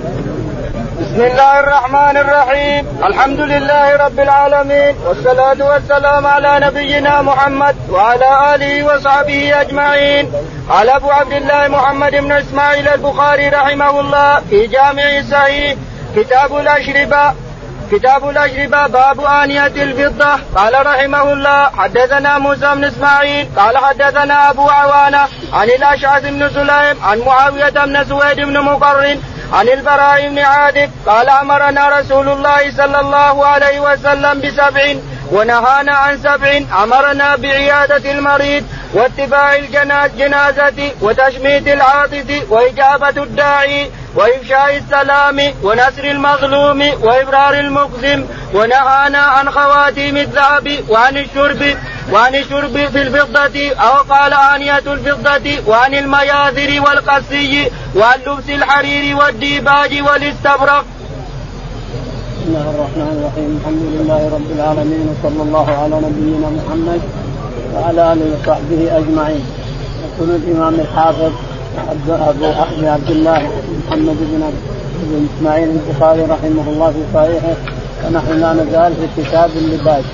بسم الله الرحمن الرحيم. الحمد لله رب العالمين. والصلاة والسلام على نبينا محمد وعلى آله وصحبه أجمعين. قال أبو عبد الله محمد بن إسماعيل البخاري رحمه الله في جامع صحيح كتاب الأشربة كتاب الأشربة باب آنية الفضة. قال رحمه الله حدثنا موسى بن إسماعيل قال حدثنا أبو عوانة عن الأشعث بن سليم عن معاوية بن سويد بن مقرن عن البراء بن عادب قال أمرنا رسول الله صلى الله عليه وسلم بسبع ونهانا عن سبع. أمرنا بعيادة المريض واتباع الجنازة وتشميت العاطس وإجابة الداعي. وإفشاء السلام ونسر المظلوم وإبرار المقسم ونهانا عن خواتيم الذهب وعن الشرب وعن الشرب في الفضة أو قال آنية الفضة وعن المياذر والقسي وعن لبس الحرير والديباج والاستبرق. بسم الله الرحمن الرحيم الحمد لله رب العالمين وصلى الله على نبينا محمد وعلى آله وصحبه أجمعين يقول الإمام الحافظ ابو عبد الله محمد بن بن إسماعيل البخاري رحمه الله في صحيحه ونحن لا نزال في كتاب اللباس.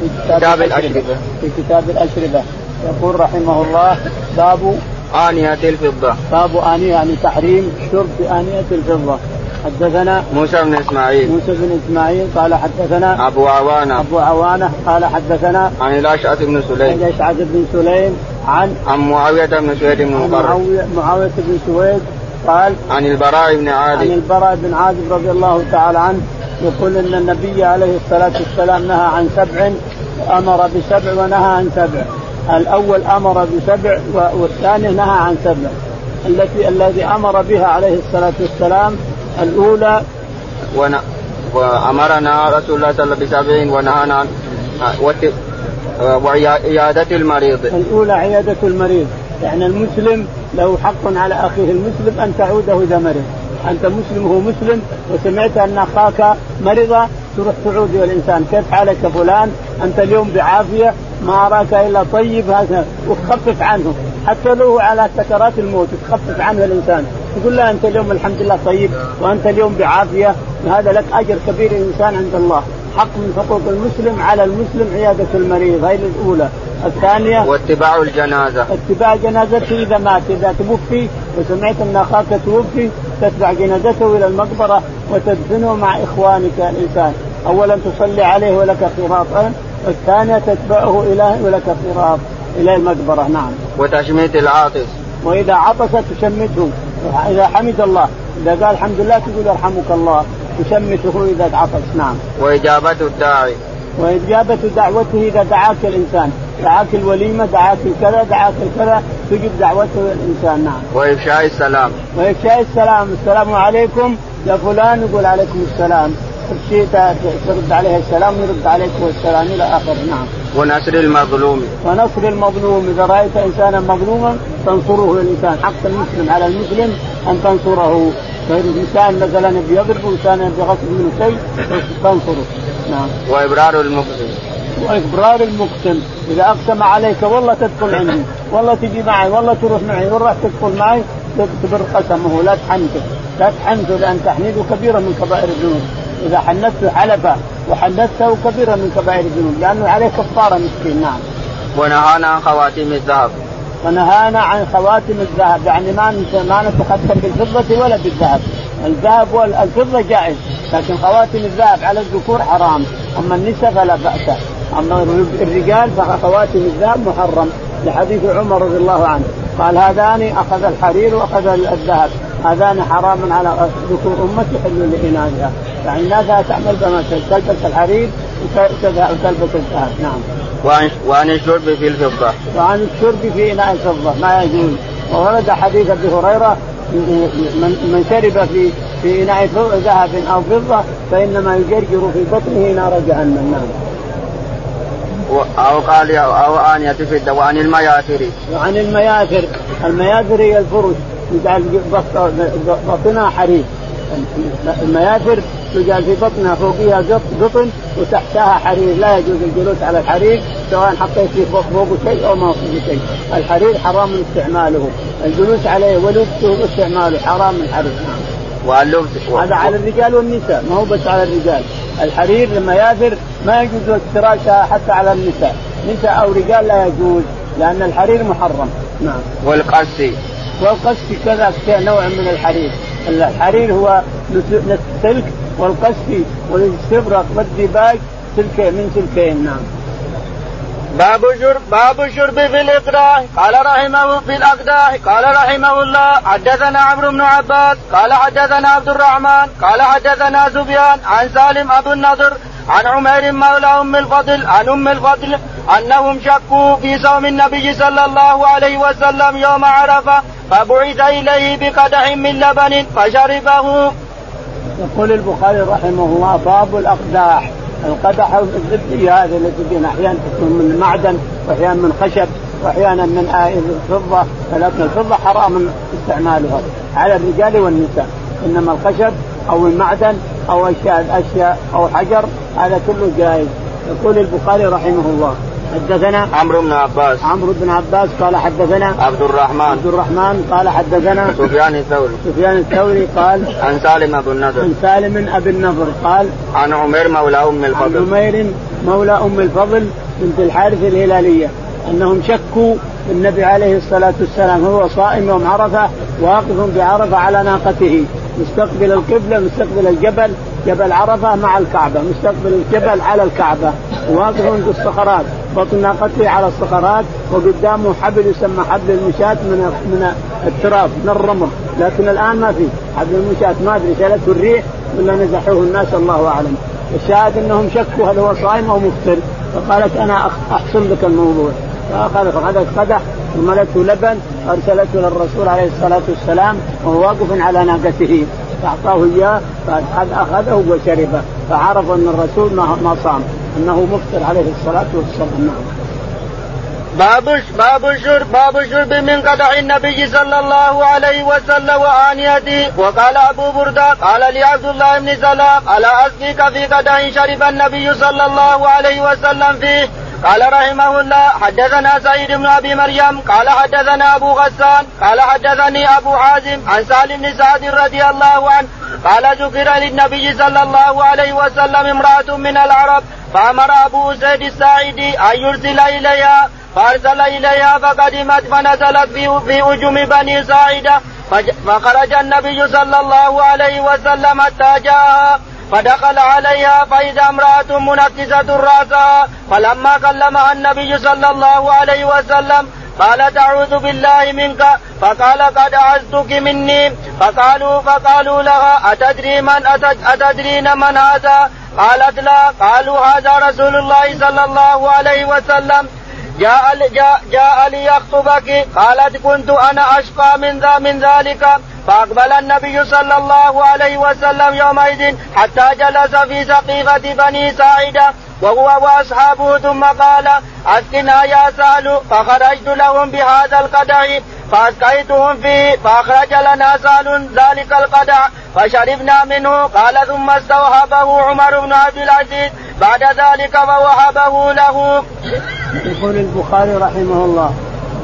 في كتاب الأشربة. في كتاب الأشربة. يقول رحمه الله باب آنية الفضة. باب آنية يعني تحريم شرب آنية الفضة. حدثنا موسى بن إسماعيل. موسى بن إسماعيل قال حدثنا أبو عوانة. أبو عوانة قال حدثنا عن الأشعث بن سليم. عن الأشعث بن سليم عن عن معاوية بن سويد بن مقرن معاويه بن سويد قال عن البراء بن عازب. عن البراء بن عازب رضي الله تعالى عنه يقول إن النبي عليه الصلاة والسلام نهى عن سبع أمر بسبع ونهى عن سبع. الأول أمر بسبع والثاني نهى عن سبع. التي الذي أمر بها عليه الصلاة والسلام الأولى ون... وأمرنا رسول الله صلى الله عليه وسلم بسبع ونهانا عن وت... وعيادة المريض. الأولى عيادة المريض، يعني المسلم له حق على أخيه المسلم أن تعوده إذا مرض. أنت مسلم وهو مسلم وسمعت أن أخاك مرض تروح تعود الإنسان. كيف حالك فلان؟ أنت اليوم بعافية ما أراك إلا طيب هذا وتخفف عنه. حتى لو على سكرات الموت تخفف عنه الإنسان. تقول له أنت اليوم الحمد لله طيب وأنت اليوم بعافية هذا لك أجر كبير الانسان عند الله. حق من حقوق المسلم على المسلم عيادة المريض. هذه الأولى. الثانية واتباع الجنازة. اتباع جنازته إذا مات. إذا توفي وسمعت أن أخاك توفي تتبع جنازته إلى المقبرة وتدفنه مع إخوانك الإنسان. أولا تصلي عليه ولك قراط والثانية تتبعه إلى ولك قراط إلى المقبرة. نعم. وتشميت العاطس. وإذا عطس تشمته. إذا حمد الله. إذا قال الحمد لله تقول يرحمك الله. تشمته إذا عطس نعم. وإجابة الداعي. وإجابة دعوته إذا دعاك الإنسان. دعاك الوليمة دعاك الكذا دعاك الكذا تجب دعوته الإنسان. نعم. وإفشاء السلام. وإفشاء السلام. السلام عليكم. يا فلان يقول عليكم السلام. شيء ترد عليه السلام يرد عليك السلام إلى آخر. نعم. ونصر المظلوم. ونصر المظلوم. إذا رأيت إنسانا مظلوما تنصره الإنسان حق المسلم على المسلم أن تنصره. فإنسان مثلا بيضرب وإنسان بغصب منه شيء تنصره. نعم. وإبرار المقسم وإبرار المقسم إذا أقسم عليك والله تدخل عندي والله تجي معي والله تروح معي والله تدخل معي؟ تبر قسمه. لا تحنته لا تحنته لأن تحنيده كبيرة من كبائر الذنوب. إذا حنته حلفه. وحنته كبيرة من كبائر الذنوب لأنه عليه كفارة مسكين. نعم. ونهانا عن خواتيم الذهب. ونهانا عن خواتم الذهب. يعني ما ما نتختم بالفضة ولا بالذهب. الذهب والفضة جائز لكن خواتم الذهب على الذكور حرام. أما النساء فلا بأس. أما الرجال فخواتم الذهب محرم. لحديث عمر رضي الله عنه. قال هذان أخذ الحرير وأخذ الذهب. هذان حرام على ذكور أمتي حل لإناثها. يعني الناس تعمل بما تلبس الحرير وتلبس الذهب نعم. وعن وعن الشرب في الفضة. وعن الشرب في إناء الفضة ما يجوز. وورد حديث أبي هريرة من من شرب في في إناء ذهب أو فضة فإنما يجرجر في بطنه نار جهنم. نعم. أو قال أو آنية فضة وعن المياثر. وعن المياثر. المياثر هي الفرش يجعل بطنها حرير. المياثر تجعل في بطنها فوقها قطن وتحتها حرير. لا يجوز الجلوس على الحرير سواء حطيت فيه فوقه شيء أو ما فوقه شيء. الحرير حرام استعماله الجلوس عليه ولبسه واستعماله حرام الحرير نعم واللبس هذا على الرجال والنساء ما هو بس على الرجال. الحرير لما ياثر ما يجوز افتراشها حتى على النساء. نساء أو رجال لا يجوز لأن الحرير محرم. نعم. والقسي والقسي كذا نوع من الحرير. الحرير هو سلك والقسي والاستبرق والديباج سلكين من سلكين نعم باب شرب باب الشرب في الاقداح قال رحمه في الأقداح. قال رحمه الله حدثنا عمرو بن عباس. قال حدثنا عبد الرحمن. قال حدثنا سفيان عن سالم أبو النضر عن عمير مولى أم الفضل عن أم الفضل أنهم شكوا في صوم النبي صلى الله عليه وسلم يوم عرفة فبعث إليه بقدح من لبن فشربه. يقول البخاري رحمه الله باب الأقداح. القدح الزبدية هذه التي أحيانا تكون من معدن واحيانا من خشب وأحيانا من الفضة. ولكن الفضة حرام استعمالها على الرجال والنساء. إنما الخشب أو المعدن أو اشياء أشياء أو حجر هذا كله جائز. يقول البخاري رحمه الله. حدثنا عمرو بن عباس. عمرو بن عباس قال حدثنا عبد الرحمن. عبد الرحمن قال حدثنا سفيان الثوري. سفيان الثوري قال عن سالم أبو النضر. عن سالم ابي النضر قال عن عمير مولى أم الفضل. عن عمير مولى أم الفضل بنت الحارث الهلالية. أنهم شكوا النبي عليه الصلاة والسلام هو صائم يوم عرفة واقف بعرفة على ناقته. مستقبل القبلة مستقبل الجبل جبل عرفة مع الكعبة مستقبل الجبل على الكعبة. واقف عند الصخرات. بطن ناقته على الصخرات وقدامه حبل يسمى حبل المشاة من من التراب من الرمل. لكن الآن ما في حبل المشاة ما ادري شالته الريح ولا نزحوه الناس الله أعلم. الشاهد أنهم شكوا هل هو صائم أو مفطر. فقالت أنا احسن لك الموضوع. فاخذت اخذت قدح وملته لبن ارسلته للرسول عليه الصلاة والسلام وهو واقف على ناقته. فأعطاه إياه فأخذه وشربه. فعرف أن الرسول ما صام. أنه مفطر عليه الصلاة والسلام نعم. باب باب الشرب باب الشرب من قدح النبي صلى الله عليه وسلم وآنيته وقال أبو بردة قال لي عبد الله بن سلام ألا أسقيك في قدح شرب النبي صلى الله عليه وسلم فيه قال رحمه الله حدثنا سعيد بن أبي مريم قال حدثنا أبو غسان قال حدثني أبو حازم عن سالم بن سعد رضي الله عنه قال ذكر للنبي صلى الله عليه وسلم امرأة من العرب فأمر أبو سيد الساعدي أن يرسل إليها فأرسل إليها فقدمت فنزلت في اجم بني ساعدة فخرج النبي صلى الله عليه وسلم حتى فدخل عليها فإذا امرأة منكسة رأسها فلما كلمها النبي صلى الله عليه وسلم قالت أعوذ بالله منك. فقال قد أعزتك مني. فقالوا فقالوا لها أتدري من أتدرين من هذا؟ قالت لا. قالوا هذا رسول الله صلى الله عليه وسلم. جاء جاء, جاء ليخطبك. قالت كنت أنا أشقى من ذا من ذلك. فأقبل النبي صلى الله عليه وسلم يومئذ حتى جلس في سقيفه بني ساعدة وهو وأصحابه ثم قال أسقنا يا سهل. فخرجت لهم بهذا القدح فأسقيتهم فيه فأخرج لنا سهل ذلك القدح فشربنا منه. قال ثم استوهبه عمر بن عبد العزيز بعد ذلك فوهبه له. يقول البخاري رحمه الله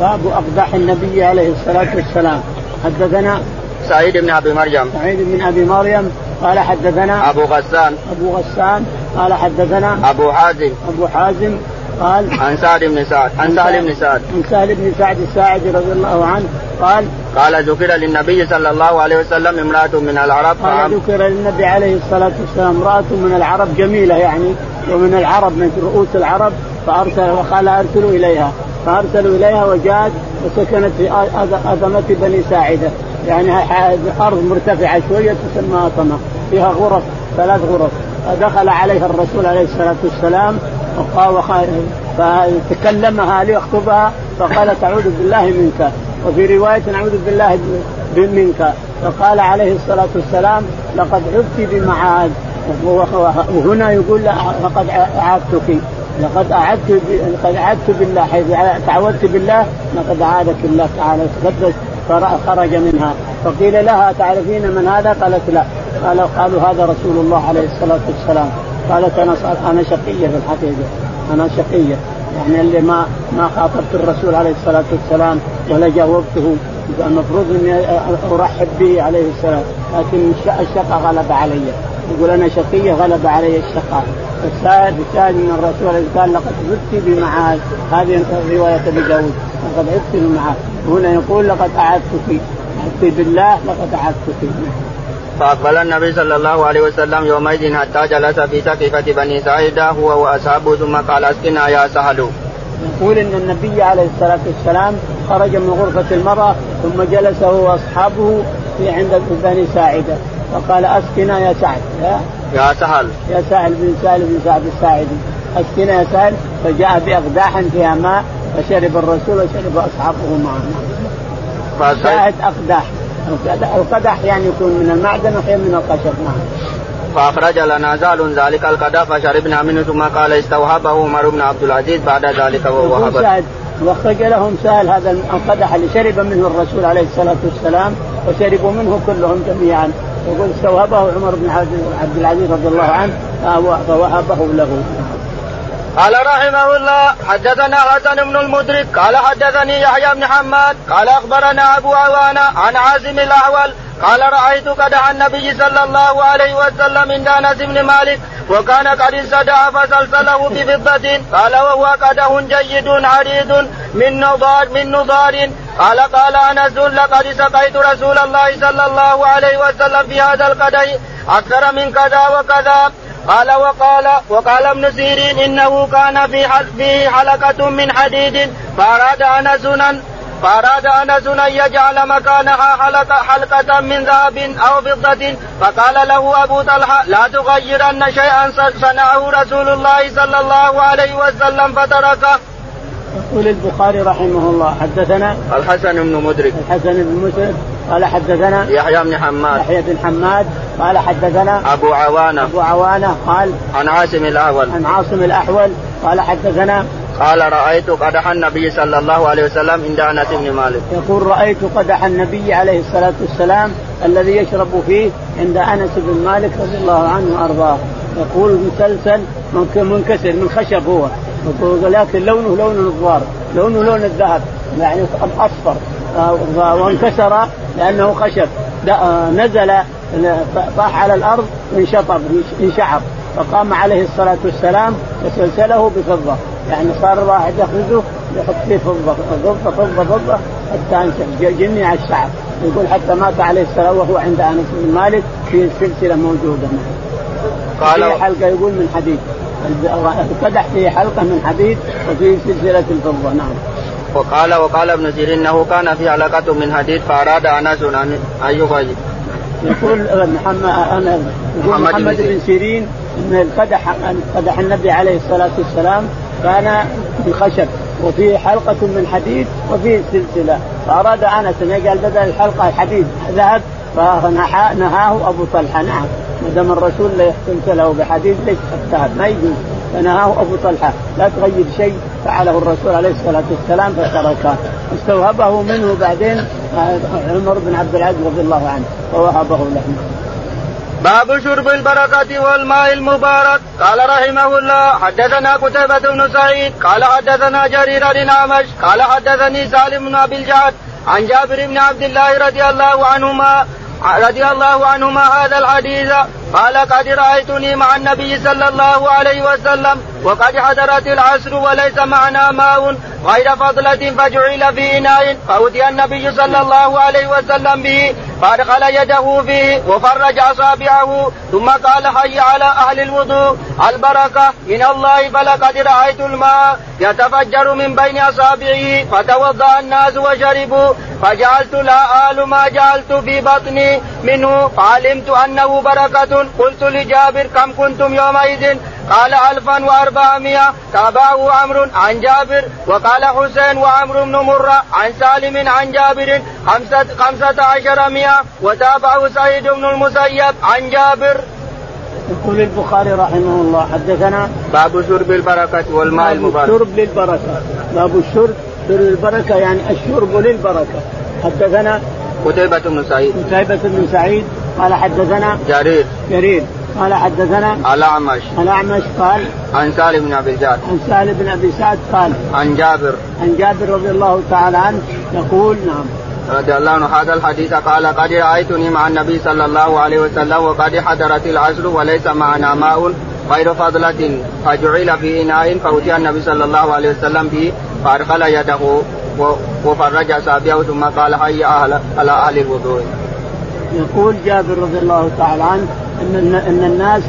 باب أقدح النبي عليه الصلاة والسلام. حدثنا سعيد بن ابي مريم سعيد بن ابي مريم قال حدثنا ابو غسان ابو غسان قال حدثنا ابو حازم ابو حازم قال عن سعد بن سعد عن سهل بن سعد عن سهل بن سعد الساعدي رضي الله عنه قال قال ذكر للنبي صلى الله عليه وسلم امرأة من العرب قال ذكر للنبي عليه الصلاة والسلام امرأة من العرب جميلة يعني ومن العرب من رؤوس العرب فأرسل وقال أرسلوا إليها فأرسلوا إليها وجاءت وسكنت في أثمة بني ساعدة يعني أرض مرتفعة شوية تسمى أثمة فيها غرف ثلاث غرف. فدخل عليها الرسول عليه الصلاة والسلام فتكلمها ليخطبها فقالت أعوذ بالله منك. وفي رواية أعوذ بالله منك. فقال عليه الصلاة والسلام لقد عدت بمعاذ. وهنا يقول لقد أعدتك. لقد أعدت لقد أعدت بالله. حيث تعودت بالله لقد أعادك الله تعالى تقدس فخرج منها. فقيل لها تعرفين من هذا؟ قالت لا. قالوا قالوا هذا رسول الله عليه الصلاة والسلام. قالت أنا أنا شقية في الحقيقة أنا شقية. يعني اللي ما ما خاطبت الرسول عليه الصلاة والسلام ولا جاوبته المفروض إني أرحب به عليه السلام. لكن الشقى غلب علي. يقول أنا شقية غلب علي الشقاء الشاهد الشاهد من الرسول قال لقد عدت بمعاذ. هذه روايه ابي داود لقد عدت بمعاذ. هنا يقول لقد اعدتك عدت بالله لقد اعدتك فأقبل النبي صلى الله عليه وسلم يومئذ حتى جلس في سقيفة بني سعيدة هو وأصحابه ثم قال أسقنا يا سهل. يقول إن النبي عليه الصلاة والسلام خرج من غرفة المرأة ثم جلس هو وأصحابه في عند بني ساعدة. فقال اسقنا يا سعد يا, يا سهل. يا سهل بن سهل بن سعد الساعدي. اسقنا يا سهل. فجاء بأقداح فيها ماء فشرب الرسول وشرب أصحابه معه. شاهد اقداح القدح يعني يكون من المعدن واحيانا من الخشب نعم. فأخرج لنا زال ذلك القدح فشربنا منه ثم قال استوهبه عمر بن عبد العزيز بعد ذلك وهو واخرج لهم سهل هذا القدح اللي شرب منه الرسول عليه الصلاة والسلام وشربوا منه كلهم جميعا. يقول استوهبه عمر بن عبد العزيز رضي الله عنه فوهبه له. قال رحمه الله حدثنا حسن بن المدرك قال حدثني يحيى بن حماد قال أخبرنا أبو عوانة عن عازم الأحول قال رأيت قدح النبي صلى الله عليه وسلم عند أنس بن مالك وكان قد انسدع فسلسله بفضة قال وهو قدح جيد عريض من نضار من نضار. قال قال أنس لقد سقيت رسول الله صلى الله عليه وسلم في هذا القدح أكثر من كذا وكذا. قال وقال وقال ابن سيرين إنه كان في فيه حلقة من حديد فأراد انس فأراد انس ان يجعل مكانها حلقه حلقة من ذهب أو فضة فقال له أبو طلحة لا تغيرن شيئا صنعه رسول الله صلى الله عليه وسلم فتركه. يقول البخاري رحمه الله حدثنا الحسن بن مدرك الحسن بن مدرك قال حدثنا يحيى بن حماد. يحيى بن حماد قال حدثنا أبو عوانة. أبو عوانة قال عن عاصم الاحول عن عاصم الأحول قال حدثنا قال رأيت قدح النبي صلى الله عليه وسلم عند أنس بن مالك. يقول رأيت قدح النبي عليه الصلاة والسلام الذي يشرب فيه عند أنس بن مالك رضي الله عنه وأرضاه. يقول مسلسل منكسر من خشب هو. ولكن لونه لون الضوار لونه لون الذهب يعني أصفر آه، وانكسر لأنه خشب. آه، نزل طاح على الأرض انشطب انشعر فقام عليه الصلاة والسلام وسلسله بفضة. يعني صار الواحد يخرجه يحط فيه فضة فضة فضة فضة حتى جميع الشعب يقول حتى مات عليه السلام وهو عند أنس بن مالك في سلسلة موجودة قال في حلقة يقول من حديد. القدح فيه حلقة من حديد وفيه سلسلة الفضة. نعم. وقال وقال ابن سيرين إنه كان في حلقه من حديد فأراد انس أن يغير يقول محمد أنا يقول محمد, محمد بن سيرين إن القدح قدح النبي عليه الصلاة والسلام كان بخشب وفيه حلقة من حديد وفيه سلسلة. فأراد أنس أن يجعل بدل الحلقة الحديد ذهب فنهاه أبو طلحة. نعم ما دام الرسول لا سلسله بحديد ليش الذهب ما يجوز. فنهاه أبو طلحة. لا تغير شيء. فعله الرسول عليه الصلاة والسلام فتركه استوهبه منه بعدين عمر بن عبد العزيز رضي الله عنه ووهبه له. باب شرب البركة والماء المبارك. قال رحمه الله حدثنا قتيبة بن سعيد. قال حدثنا جرير بن أعمش. قال حدثني سالم بن أبي الجعد. عن جابر بن عبد الله رضي الله عنهما رضي الله عنهما هذا الحديث. قال قد رأيتني مع النبي صلى الله عليه وسلم وقد حضرت العصر وليس معنا ماء غير فضلة فجعل في إناء فأتي النبي صلى الله عليه وسلم به. فأدخل يده فيه وفرج أصابعه ثم قال حي على أهل الوضوء البركة من الله فلقد رأيت الماء يتفجر من بين أصابعه فتوضأ الناس وشربوا فجعلت لا آل ما جعلت في بطني منه فعلمت أنه بركة قلت لجابر كم كنتم يومئذ قال ألفا وأربعمائة. تابعه عمرو عن جابر وقال حسين وعمرو بن مرة عن سالم عن جابر خمسة, خمسة عشر مئة. وتابعه سعيد بن المسيب عن جابر. يقول البخاري رحمه الله حدثنا باب شرب البركة والماء المبارك. الشرب للبركة. باب الشرب شرب البركة يعني الشرب للبركة. حدثنا قتيبة بن سعيد. قتيبة بن سعيد قال حدثنا جرير. جرير. قال حدثنا الأعمش. الأعمش قال عن سالم بن أبي سعد عن سالم بن أبي سعد قال عن جابر. عن جابر رضي الله تعالى عنه يقول نعم. رضي الله عنه. هذا الحديث قال قد رأيتني مع النبي صلى الله عليه وسلم وقد حضرت العصر وليس معنا ماء غير فضلة فجعل في إناء فأتي النبي صلى الله عليه وسلم به فأدخل يده وفرج أصابعه ثم قال حي أهل على أهل الوضوء. يقول جابر رضي الله تعالى عنه إن إن الناس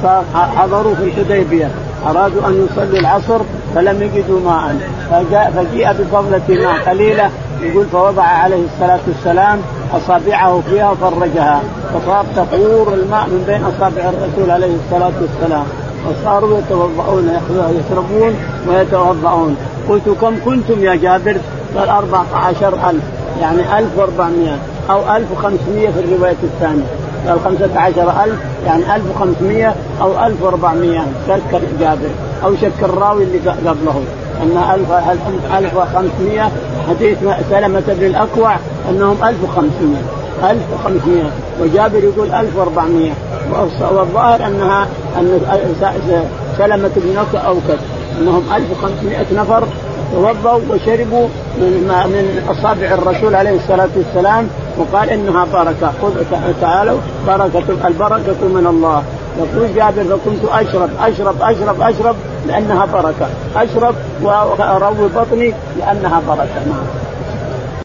حضروا في الحديبية. أرادوا أن يصلوا العصر فلم يجدوا ماء. فجاء فجيء بفضلة ماء قليلة يقول فوضع عليه الصلاة والسلام أصابعه فيها وفرجها. فصار تفور الماء من بين أصابع الرسول عليه الصلاة والسلام. وصاروا يتوضؤون يشربون ويتوضؤون. قلت كم كنتم يا جابر؟ قال 14000 يعني 1400 أو 1500 في الرواية الثانية. قال 15000 يعني 1500 أو 1400 شك جابر. أو شك الراوي اللي قبله. أن 1500 حديث سلمة بن الأكوع أنهم 1500 1500 وجابر يقول 1400 والظاهر انها أن سلمة بن اوكد أنهم 1500 نفر توضوا وشربوا من من أصابع الرسول عليه الصلاة والسلام. وقال إنها بركة. خذ تعالوا بركة البركة من الله. يقول جابر فكنت أشرب أشرب أشرب أشرب لأنها بركة. أشرب وأروي بطني لأنها بركة. نعم.